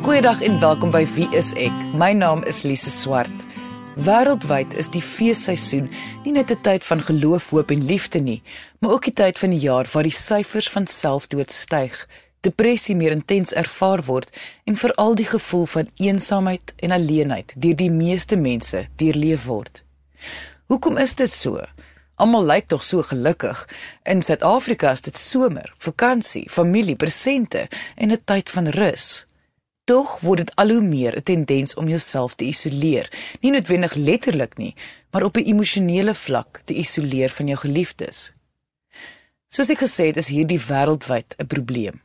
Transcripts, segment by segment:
Goeiedag en welkom by Wie is ek? My naam is Lise Swart. Wêreldwyd is die feesseisoen nie net 'n tyd van geloof, hoop en liefde nie, maar ook die tyd van die jaar waar die syfers van selfdood styg, depressie meer intens ervaar word en veral die gevoel van eensaamheid en alleenheid deur die meeste mense deurleef word. Hoekom is dit so? Almal lyk tog so gelukkig. In Suid-Afrika is dit somer, vakansie, familie, presente en 'n tyd van rus. Tog word dit al hoe meer 'n tendens om jouself te isoleer, nie noodwendig letterlik nie, maar op 'n emosionele vlak te isoleer van jou geliefdes. Soos ek gesê het, is hierdie wêreldwyd 'n probleem.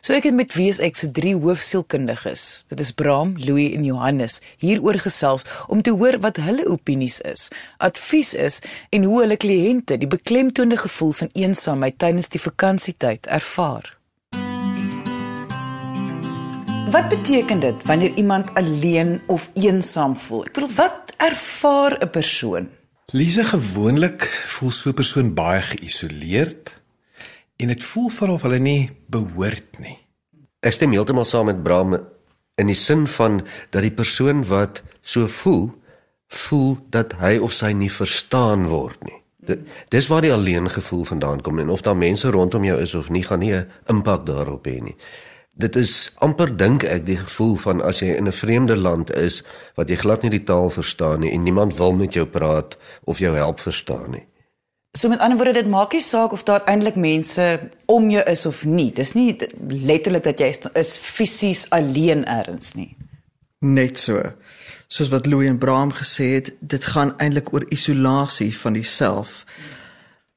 So ek het met wie ek se drie hoofsielkundiges, dit is Bram, Louis en Johannes, hieroor gesels om te hoor wat hulle opinies is, advies is en hoe hulle kliënte die beklemtoonde gevoel van eensaamheid tydens die vakansietyd ervaar. Wat beteken dit wanneer iemand alleen of eensaam voel? Ek bedoel, wat ervaar 'n persoon? Lise gewoonlik voel so 'n persoon baie geïsoleerd en dit voel vir of hulle nie behoort nie. Ek stem heeltemal saam met Bram in die sin van dat die persoon wat so voel, voel dat hy of sy nie verstaan word nie. Dit dis waar die alleen gevoel vandaan kom en of daar mense rondom jou is of nie gaan nie 'n impak daarop hê nie. Dit is amper dink ek die gevoel van as jy in 'n vreemde land is wat jy glad nie die taal verstaan nie en niemand wil met jou praat of jou help verstaan nie. So met ander woorde dit maak nie saak of daar eintlik mense om jou is of nie. Dis nie letterlik dat jy is fisies alleen ergens nie. Net so. Soos wat Louis en Bram gesê het, dit gaan eintlik oor isolasie van die-self.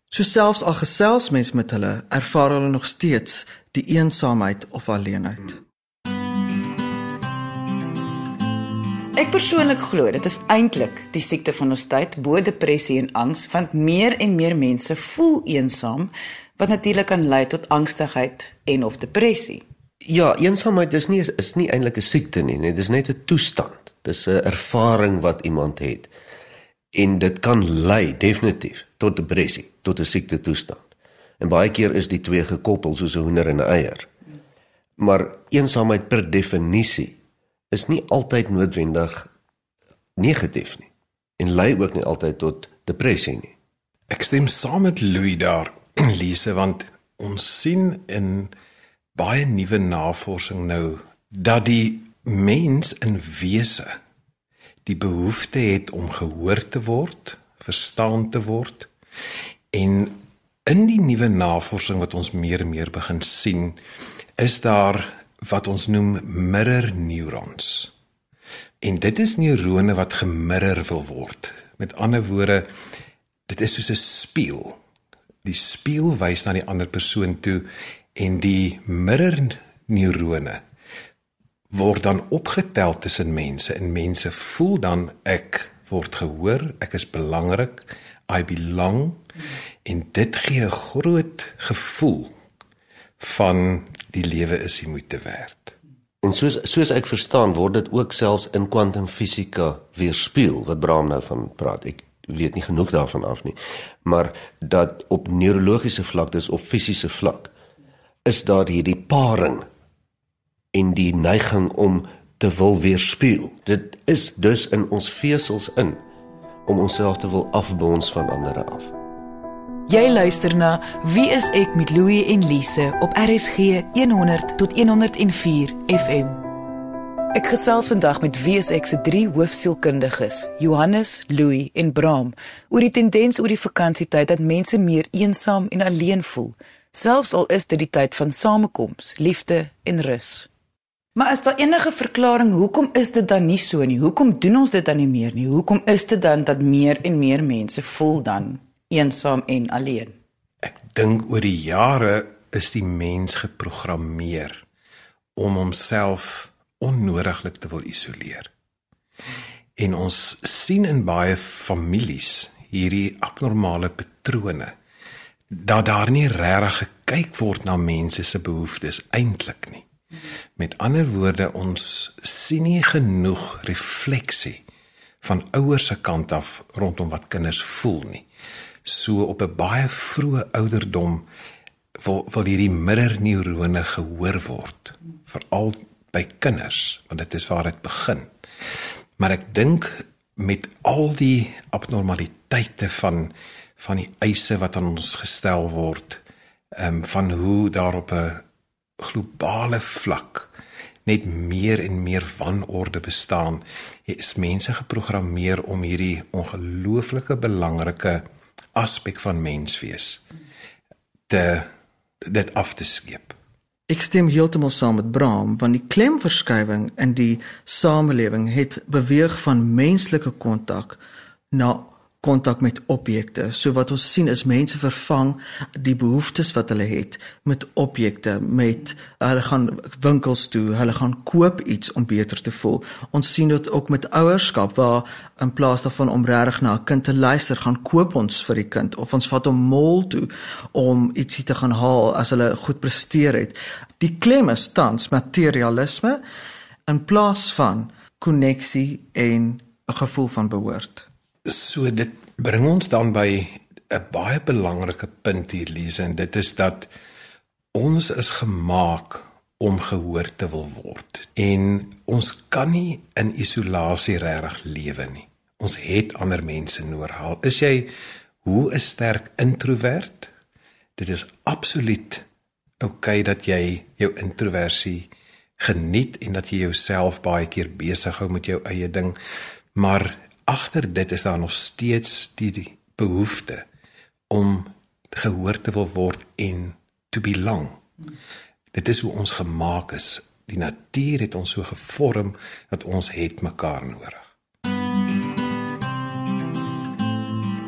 So selfs al gesels mens met hulle, ervaar hulle nog steeds die eensaamheid of alleenheid. Hmm. Ek persoonlik glo dit is eintlik die siekte van ons tyd, bo depressie en angs, want meer en meer mense voel eensaam, wat natuurlik kan lei tot angstigheid en of depressie. Ja, eensaamheid is nie is nie eintlik 'n siekte nie, nee, dis net 'n toestand. Dis 'n ervaring wat iemand het. En dit kan lei definitief tot depressie, tot 'n siekte toestand. En baie keer is die twee gekoppel soos 'n hoender en 'n eier. Maar eensaamheid per definisie is nie altyd noodwendig negatief nie en lei ook nie altyd tot depressie nie. Ek stem saam met Louis daar, Lise, want ons sien in baie nuwe navorsing nou dat die mens in wese die behoefte het om gehoor te word, verstaan te word en in die nuwe navorsing wat ons meer en meer begin sien, is daar wat ons noem mirror neurons. En dit is neurone wat gemirror wil word. Met ander woorde, dit is soos 'n spieël. Die spieël wys na die ander persoon toe en die mirror neurone word dan opgetel tussen mense en mense voel dan ek word gehoor, ek is belangrik, I belong en dit gee 'n groot gevoel van die lewe is die moeite werd. En soos soos ek verstaan word dit ook selfs in kwantumfisika weerspieël wat Bram nou van praat. Ek weet nie genoeg daarvan af nie. Maar dat op neurologiese vlak dis op fisiese vlak is daar hierdie paring en die neiging om te wil weerspieël. Dit is dus in ons vesels in om onsself te wil afbons van ander af. Jy luister na Wie is ek met Louie en Lise op RSG 100 tot 104 FM. Ek gesels vandag met Wie is ek se drie hoofsielkundiges, Johannes, Louie en Bram, oor die tendens oor die vakansietyd dat mense meer eensaam en alleen voel, selfs al is dit die tyd van samekoms, liefde en rus. Maar is daar enige verklaring hoekom is dit dan nie so nie? Hoekom doen ons dit dan nie meer nie? Hoekom is dit dan dat meer en meer mense voel dan eensaam en alleen. Ek dink oor die jare is die mens geprogrammeer om homself onnodiglik te wil isoleer. En ons sien in baie families hierdie abnormale patrone dat daar nie regtig gekyk word na mense se behoeftes eintlik nie. Met ander woorde ons sien nie genoeg refleksie van ouers se kant af rondom wat kinders voel nie so op 'n baie vroeë ouderdom wil wil hierdie mirrorneurone gehoor word veral by kinders, want dit is waar dit begin. Maar ek dink met al die abnormaliteite van van die eise wat aan ons gestel word, ehm um, van hoe daar op 'n globale vlak net meer en meer wanorde bestaan, is mense geprogrammeer om hierdie ongelooflike belangrike aspek van menswees te dit af te skeep. Ek stem heeltemal saam met Bram want die klemverskywing in die samelewing het beweeg van menslike kontak na kontak met objekte. So wat ons sien is mense vervang die behoeftes wat hulle het met objekte, met hulle gaan winkels toe, hulle gaan koop iets om beter te voel. Ons sien dit ook met ouerskap waar in plaas daarvan om regtig na 'n kind te luister, gaan koop ons vir die kind of ons vat hom mall toe om ietsie te gaan haal as hulle goed presteer het. Die klem is tans materialisme in plaas van koneksie en 'n gevoel van behoort. So dit bring ons dan by 'n baie belangrike punt hier Lise en dit is dat ons is gemaak om gehoor te wil word en ons kan nie in isolasie regtig lewe nie. Ons het ander mense nodig. Is jy hoe 'n sterk introwert? Dit is absoluut oukei okay dat jy jou introversie geniet en dat jy jouself baie keer besig hou met jou eie ding, maar agter dit is daar nog steeds die, die behoefte om gehoor te wil word en to belong. Dit is hoe ons gemaak is. Die natuur het ons so gevorm dat ons het mekaar nodig.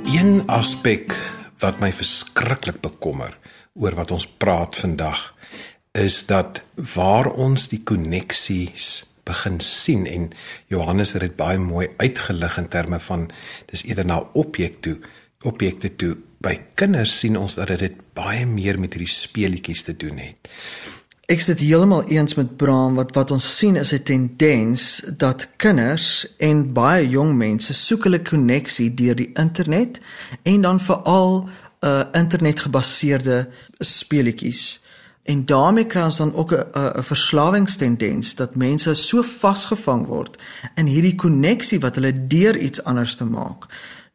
Een aspek wat my verskriklik bekommer oor wat ons praat vandag is dat waar ons die koneksies begin sien en Johannes het dit baie mooi uitgelig in terme van dis eerder na objek toe objekte toe by kinders sien ons dat dit baie meer met hierdie speletjies te doen het. Ek sit heeltemal eens met Bram wat wat ons sien is 'n tendens dat kinders en baie jong mense soek hulle koneksie deur die internet en dan veral uh, internetgebaseerde speletjies. En daarmee kry ons dan ook 'n 'n verslawingstendens dat mense so vasgevang word in hierdie koneksie wat hulle deur iets anders te maak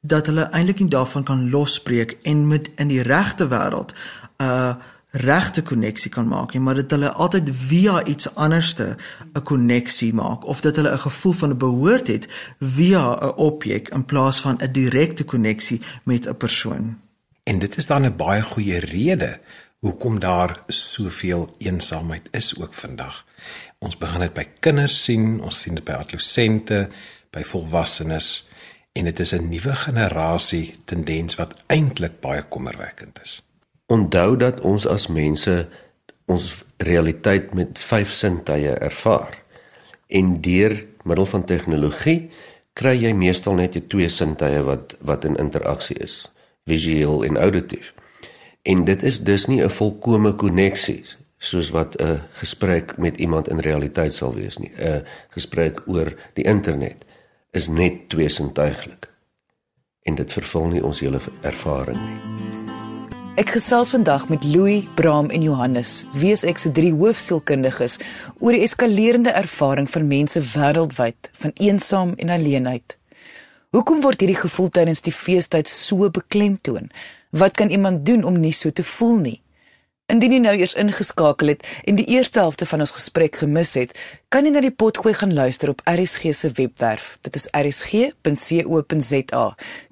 dat hulle eintlik nie daarvan kan losbreek en met in die regte wêreld 'n uh, regte koneksie kan maak nie, maar dat hulle altyd via iets anderste 'n koneksie maak of dat hulle 'n gevoel van 'n behoort het via 'n objek in plaas van 'n direkte koneksie met 'n persoon. En dit is dan 'n baie goeie rede hoekom daar soveel eensaamheid is ook vandag. Ons begin dit by kinders sien, ons sien dit by adolessente, by volwassenes en dit is 'n nuwe generasie tendens wat eintlik baie kommerwekkend is. Onthou dat ons as mense ons realiteit met vyf sintuie ervaar. En deur middel van tegnologie kry jy meestal net jou twee sintuie wat wat in interaksie is, visueel en auditief. En dit is dus nie 'n volkomme koneksie soos wat 'n gesprek met iemand in realiteit sal wees nie. 'n Gesprek oor die internet is net tweesintuiglik. En dit vervul nie ons hele ervaring nie. Ek gesels vandag met Louis, Bram en Johannes, wees ek se drie hoofsielkundiges oor die eskalerende ervaring van mense wêreldwyd van eensaam en alleenheid. Hoekom word hierdie gevoel tydens die feestyd so beklemtoon? Wat kan iemand doen om nie so te voel nie? Indien jy nou eers ingeskakel het en die eerste helfte van ons gesprek gemis het, kan jy na die potgooi gaan luister op RSG se webwerf. Dit is rsg.co.za.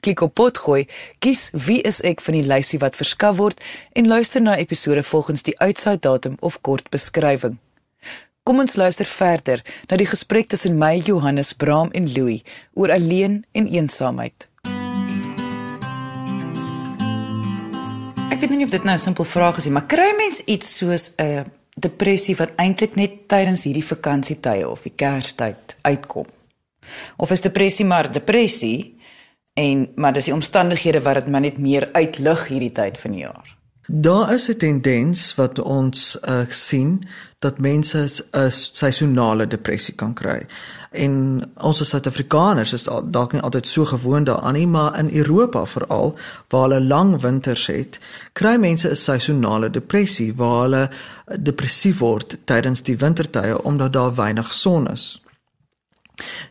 Klik op potgooi, kies wie is ek van die lysie wat verskaf word en luister na episode volgens die uitsaai datum of kort beskrywing. Kom ons luister verder na die gesprek tussen my Johannes Braam en Louis oor alleen en eensaamheid. Weet nie of dit nou 'n simpel vraag is nie, maar kry mens iets soos 'n depressie wat eintlik net tydens hierdie vakansietye of die Kerstyd uitkom? Of is depressie maar depressie en maar dis die omstandighede wat dit maar net meer uitlig hierdie tyd van die jaar? Daar is 'n tendens wat ons uh, sien dat mense 'n seisonale depressie kan kry. En ons as Suid-Afrikaners is dalk nie altyd so gewoond daaraan nie, maar in Europa veral waar hulle lang winters het, kry mense 'n seisonale depressie waar hulle depressief word tydens die wintertye omdat daar weinig son is.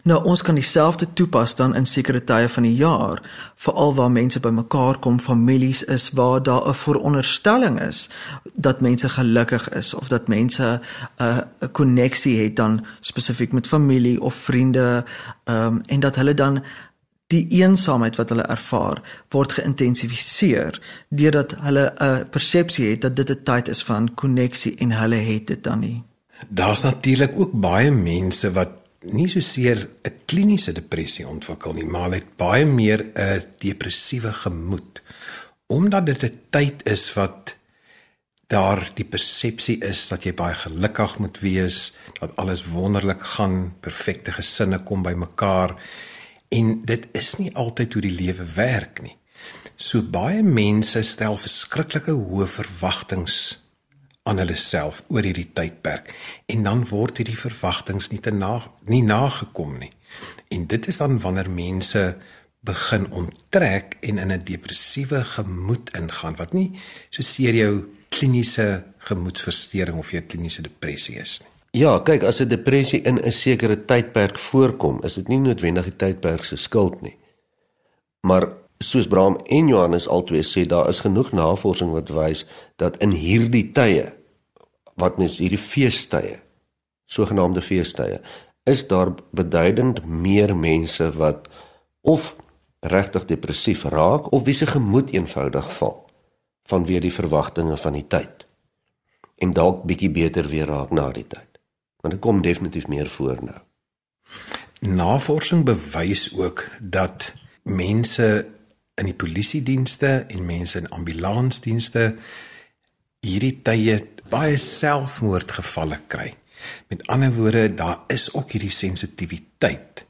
Nou ons kan dieselfde toepas dan in sekere tye van die jaar, veral waar mense bymekaar kom, families is waar daar 'n veronderstelling is dat mense gelukkig is of dat mense 'n uh, 'n koneksie het dan spesifiek met familie of vriende, ehm um, en dat hulle dan die eensaamheid wat hulle ervaar word geïntensifiseer deurdat hulle 'n persepsie het dat dit 'n tyd is van koneksie en hulle het dit dan nie. Daar's natuurlik ook baie mense wat nie so seer 'n kliniese depressie ontwikkel nie, maar het baie meer 'n depressiewe gemoed omdat dit 'n tyd is wat daar die persepsie is dat jy baie gelukkig moet wees, dat alles wonderlik gaan, perfekte gesinne kom bymekaar en dit is nie altyd hoe die lewe werk nie. So baie mense stel verskriklike hoë verwagtinge aan hulle self oor hierdie tydperk en dan word hierdie verwagtinge nie te na nie nagekom nie. En dit is dan wanneer mense begin onttrek en in 'n depressiewe gemoed ingaan wat nie so seer jou kliniese gemoedversteuring of jou kliniese depressie is nie. Ja, kyk, as 'n depressie in 'n sekere tydperk voorkom, is dit nie noodwendig die tydperk se skuld nie. Maar soos Bram en Johannes albei sê, daar is genoeg navorsing wat wys dat in hierdie tye wat mens hierdie feestydde, sogenaamde feestydde, is daar beduidend meer mense wat of regtig depressief raak of wie se gemoed eenvoudig val vanweë die verwagtinge van die tyd. En dalk bietjie beter weer raak na die tyd. Want dit kom definitief meer voor nou. Navorsing bewys ook dat mense in die polisie dienste en mense in ambulansdienste hierdie tye baie selfmoordgevalle kry. Met ander woorde, daar is ook hierdie sensitiwiteit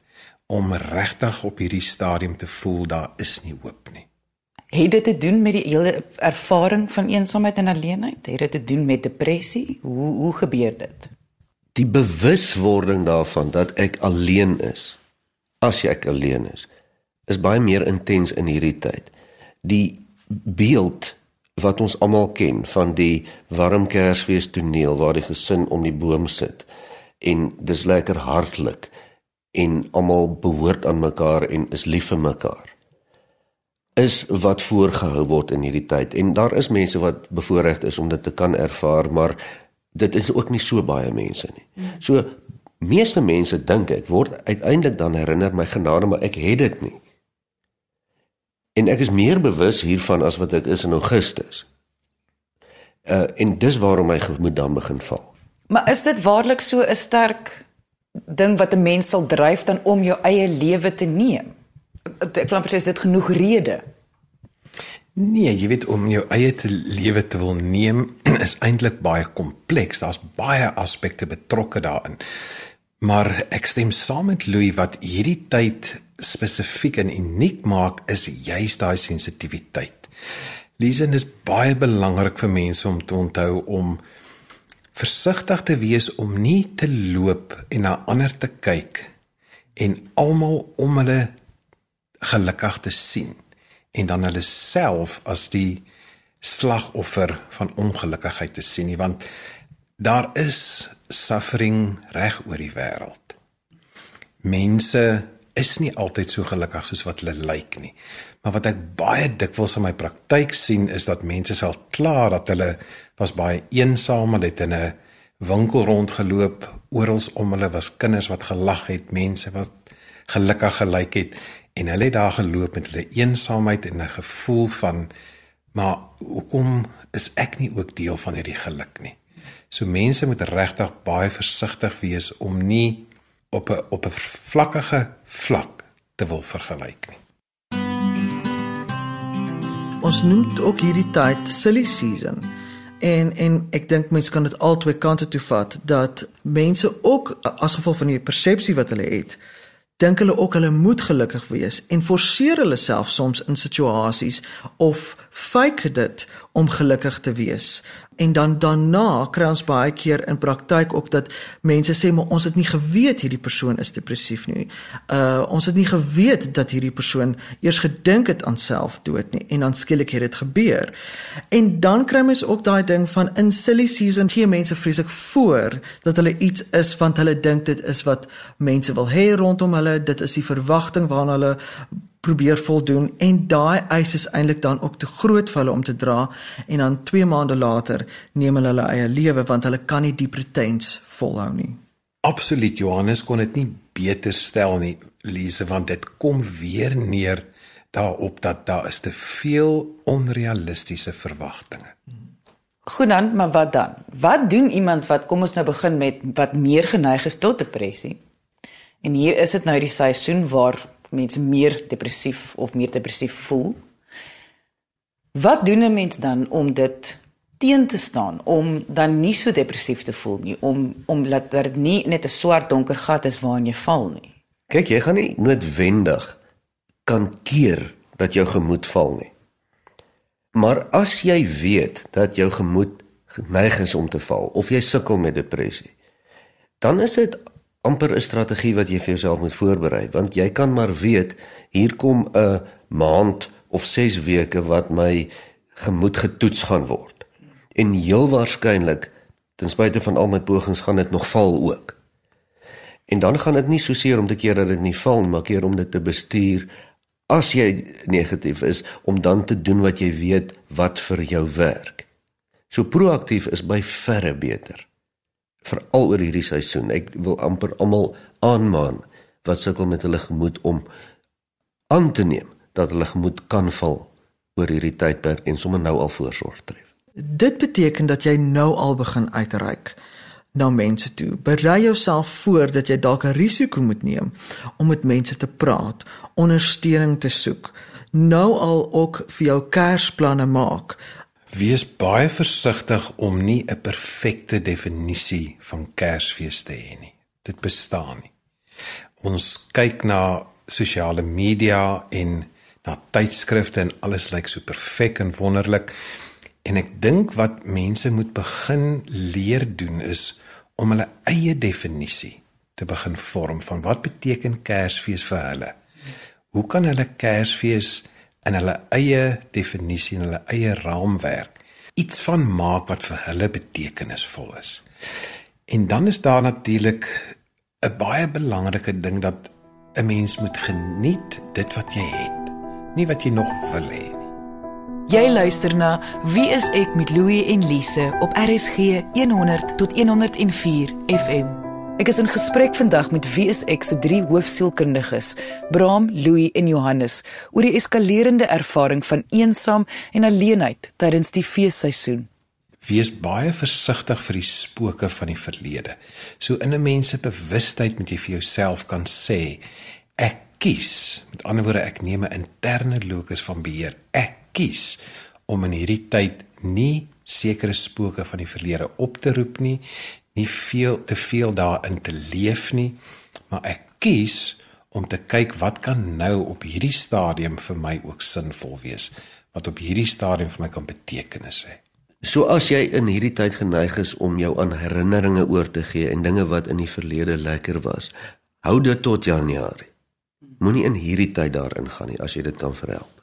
om regtig op hierdie stadium te voel daar is nie hoop nie. Het dit te doen met die hele ervaring van eensaamheid en alleenheid? Het dit te doen met depressie? Hoe hoe gebeur dit? Die bewuswording daarvan dat ek alleen is. As ek alleen is, is baie meer intens in hierdie tyd. Die beeld wat ons almal ken van die warm Kersfees toneel waar die gesin om die boom sit en dis lekker hartlik en almal behoort aan mekaar en is lief vir mekaar is wat voorgehou word in hierdie tyd en daar is mense wat bevoorreg is om dit te kan ervaar maar dit is ook nie so baie mense nie. So meeste mense dink ek word uiteindelik dan herinner my genade maar ek het dit nie. En ek is meer bewus hiervan as wat ek is in Augustus. Uh en dis waarom my gemoed dan begin val. Maar is dit waarlik so 'n sterk ding wat 'n mens sal dryf dan om jou eie lewe te neem? Ek glo presies dit genoeg rede. Nee, jy weet om jou eie te lewe te wil neem is eintlik baie kompleks. Daar's baie aspekte betrokke daarin. Maar ek stem saam met Louis wat hierdie tyd spesifiek en uniek maak is juist daai sensitiwiteit. Lezen is baie belangrik vir mense om te onthou om versigtig te wees om nie te loop en na ander te kyk en almal om hulle gelukkig te sien en dan hulle self as die slagoffer van ongelukkigheid te sien nie want daar is suffering reg oor die wêreld. Mense is nie altyd so gelukkig soos wat hulle lyk nie. Maar wat ek baie dikwels in my praktyk sien is dat mense sal kla dat hulle was baie eensaam, hulle het in 'n winkel rondgeloop, oral om hulle was kinders wat gelag het, mense wat gelukkig gelyk het en hulle het daar geloop met hulle eensaamheid en 'n gevoel van maar hoekom is ek nie ook deel van hierdie geluk nie. So mense moet regtig baie versigtig wees om nie op 'n op 'n vlakkige vlak te wil vergelyk nie. Ons noem ook hierdie tyd silly season. En en ek dink mense kan dit albei kante toe vat dat mense ook as gevolg van die persepsie wat hulle het, dink hulle ook hulle moet gelukkig wees en forceer hulle self soms in situasies of fake dit om gelukkig te wees. En dan daarna kry ons baie keer in praktyk ook dat mense sê maar ons het nie geweet hierdie persoon is depressief nie. Uh ons het nie geweet dat hierdie persoon eers gedink het aan selfdood nie en dan skielik het dit gebeur. En dan kry mens ook daai ding van in silly season gee mense vreeslik voor dat hulle iets is want hulle dink dit is wat mense wil hê rondom hulle, dit is die verwagting waarna hulle probeer voldoen en daai eis is eintlik dan ook te groot vir hulle om te dra en dan 2 maande later neem hulle hulle eie lewe want hulle kan nie die pretens volhou nie. Absoluut Johannes kon dit nie beter stel nie Lise want dit kom weer neer daarop dat daar is te veel onrealistiese verwagtinge. Goed dan, maar wat dan? Wat doen iemand wat kom ons nou begin met wat meer geneig is tot depressie? En hier is dit nou die seisoen waar mense meer depressief of meer depressief voel. Wat doen 'n mens dan om dit teen te staan om dan nie so depressief te voel nie, om om dat dit nie net 'n swart donker gat is waarin jy val nie. Kyk, jy gaan nie noodwendig kan keer dat jou gemoed val nie. Maar as jy weet dat jou gemoed geneig is om te val of jy sukkel met depressie, dan is dit amper 'n strategie wat jy vir jouself moet voorberei want jy kan maar weet hier kom 'n maand of 6 weke wat my gemoed getoets gaan word. En heel waarskynlik ten spyte van al my pogings gaan dit nog val ook. En dan gaan dit nie so seer om te keer dat dit nie val nie maar keer om dit te bestuur as jy negatief is om dan te doen wat jy weet wat vir jou werk. So proaktief is by verre beter veral oor hierdie seisoen. Ek wil amper almal aanmaan wat sukkel met hulle gemoed om aan te neem dat hulle gemoed kan val oor hierdie tydperk en sommer nou al voorsorg tref. Dit beteken dat jy nou al begin uitreik na mense toe. Berei jouself voor dat jy dalk 'n risiko moet neem om met mense te praat, ondersteuning te soek. Nou al ook vir jou kersplanne maak Wees baie versigtig om nie 'n perfekte definisie van Kersfees te hê nie. Dit bestaan nie. Ons kyk na sosiale media en na tydskrifte en alles lyk so perfek en wonderlik. En ek dink wat mense moet begin leer doen is om hulle eie definisie te begin vorm van wat beteken Kersfees vir hulle. Hoe kan hulle Kersfees in hulle eie definisie en hulle eie raamwerk iets van maak wat vir hulle betekenisvol is. En dan is daar natuurlik 'n baie belangrike ding dat 'n mens moet geniet dit wat jy het, nie wat jy nog wil hê nie. Jy luister na Wie is ek met Louie en Lise op RSG 100 tot 104 FM. Ek is in gesprek vandag met wie is ek se drie hoofsielkundiges, Bram, Louis en Johannes, oor die eskalerende ervaring van eensaam en alleenheid tydens die feesseisoen. Wees baie versigtig vir die spooke van die verlede. So in 'n mens se bewustheid moet jy vir jouself kan sê, ek kies, met ander woorde ek neem 'n interne locus van beheer. Ek kies om in hierdie tyd nie sekere spooke van die verlede op te roep nie, nie veel te veel daarin te leef nie, maar ek kies om te kyk wat kan nou op hierdie stadium vir my ook sinvol wees, wat op hierdie stadium vir my kan betekenis hê. So as jy in hierdie tyd geneig is om jou aan herinneringe oor te gee en dinge wat in die verlede lekker was, hou dit tot Januarie. Moenie in hierdie tyd daarin gaan nie as jy dit kan verhelp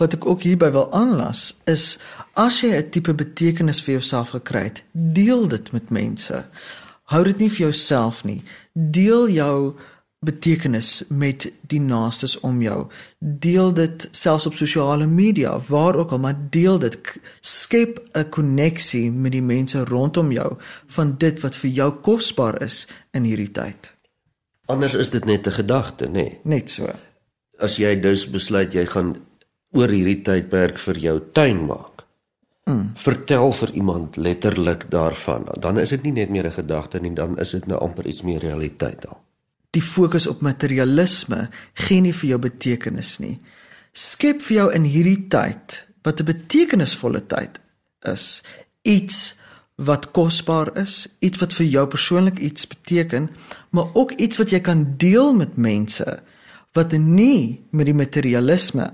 wat ek ook hierby wil aanlas is as jy 'n tipe betekenis vir jouself gekry het, deel dit met mense. Hou dit nie vir jouself nie. Deel jou betekenis met die naastes om jou. Deel dit selfs op sosiale media, waar ook al, maar deel dit. Skep 'n koneksie met die mense rondom jou van dit wat vir jou kosbaar is in hierdie tyd. Anders is dit net 'n gedagte, nê? Nee. Net so. As jy dus besluit jy gaan oor hierdie tydperk vir jou tuin maak. Mm. Vertel vir iemand letterlik daarvan. Dan is dit nie net meer 'n gedagte nie, dan is dit nou amper iets meer realiteit al. Die fokus op materialisme gee nie vir jou betekenis nie. Skep vir jou in hierdie tyd wat 'n betekenisvolle tyd is, iets wat kosbaar is, iets wat vir jou persoonlik iets beteken, maar ook iets wat jy kan deel met mense wat nie met die materialisme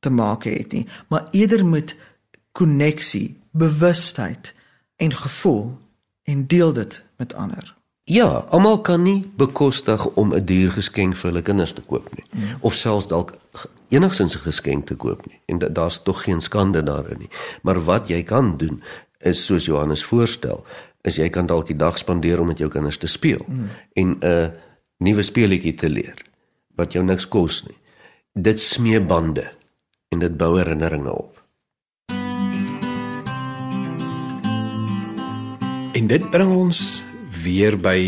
te maak het nie, maar eerder met koneksie, bewustheid en gevoel en deel dit met ander. Ja, almal kan nie bekostig om 'n duur geskenk vir hulle kinders te koop nie hmm. of selfs dalk enigsins 'n geskenk te koop nie. En daar's tog geen skande daarin nie. Maar wat jy kan doen is soos Johannes voorstel, is jy kan dalk die dag spandeer om met jou kinders te speel hmm. en 'n uh, nuwe speletjie te leer wat jou niks kos nie. Dit smee bande en dit bou herinneringe op. En dit bring ons weer by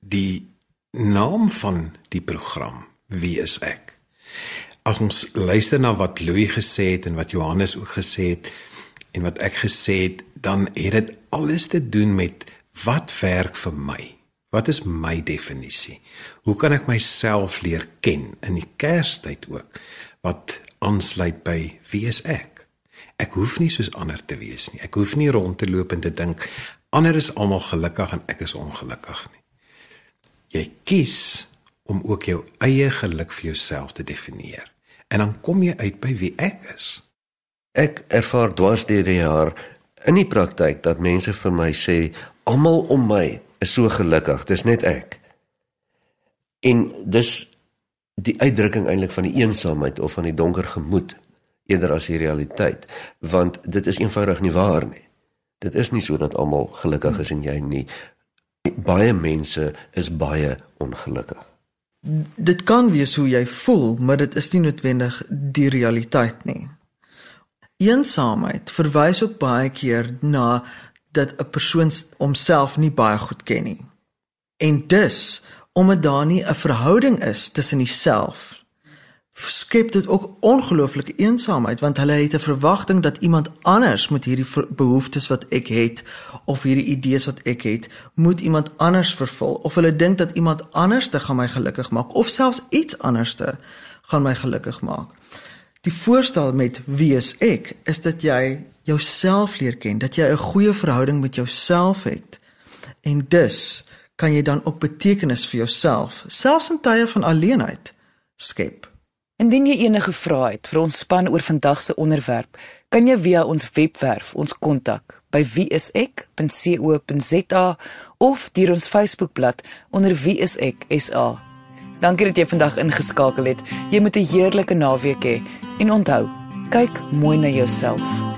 die naam van die program. Wie is ek? As ons luister na wat Louis gesê het en wat Johannes ook gesê het en wat ek gesê het, dan het dit alles te doen met wat werk vir my. Wat is my definisie? Hoe kan ek myself leer ken in die Kerstyd ook? Wat aansluit by wie is ek? Ek hoef nie soos ander te wees nie. Ek hoef nie rond te loop en te dink ander is almal gelukkig en ek is ongelukkig nie. Jy kies om ook jou eie geluk vir jouself te definieer. En dan kom jy uit by wie ek is. Ek ervaar dwars deur die jaar in die praktyk dat mense vir my sê almal om my is so gelukkig, dis net ek. En dis die uitdrukking eintlik van die eensaamheid of van die donker gemoed eerder as die realiteit, want dit is eenvoudig nie waar nie. Dit is nie so dat almal gelukkig is en jy nie. Baie mense is baie ongelukkig. Dit kan wees hoe jy voel, maar dit is nie noodwendig die realiteit nie. Eensaamheid verwys ook baie keer na dat 'n persoon homself nie baie goed ken nie. En dus, omdat daar nie 'n verhouding is tussen jouself skep dit ook ongelooflike eensaamheid want hulle het 'n verwagting dat iemand anders met hierdie behoeftes wat ek het of hierdie idees wat ek het, moet iemand anders vervul of hulle dink dat iemand anders te gaan my gelukkig maak of selfs iets anders te gaan my gelukkig maak. Die voorstel met wie is ek is dat jy jouself leer ken, dat jy 'n goeie verhouding met jouself het. En dus kan jy dan ook betekenis vir jouself, selfs in tye van alleenheid, skep. Indien jy enige vrae het vir ons span oor vandag se onderwerp, kan jy via ons webwerf ons kontak by wieisek.co.za of deur ons Facebookblad onder wieiseksa. Dankie dat jy vandag ingeskakel het. Jy moet 'n heerlike naweek hê. He. En onthou, kyk mooi na jouself.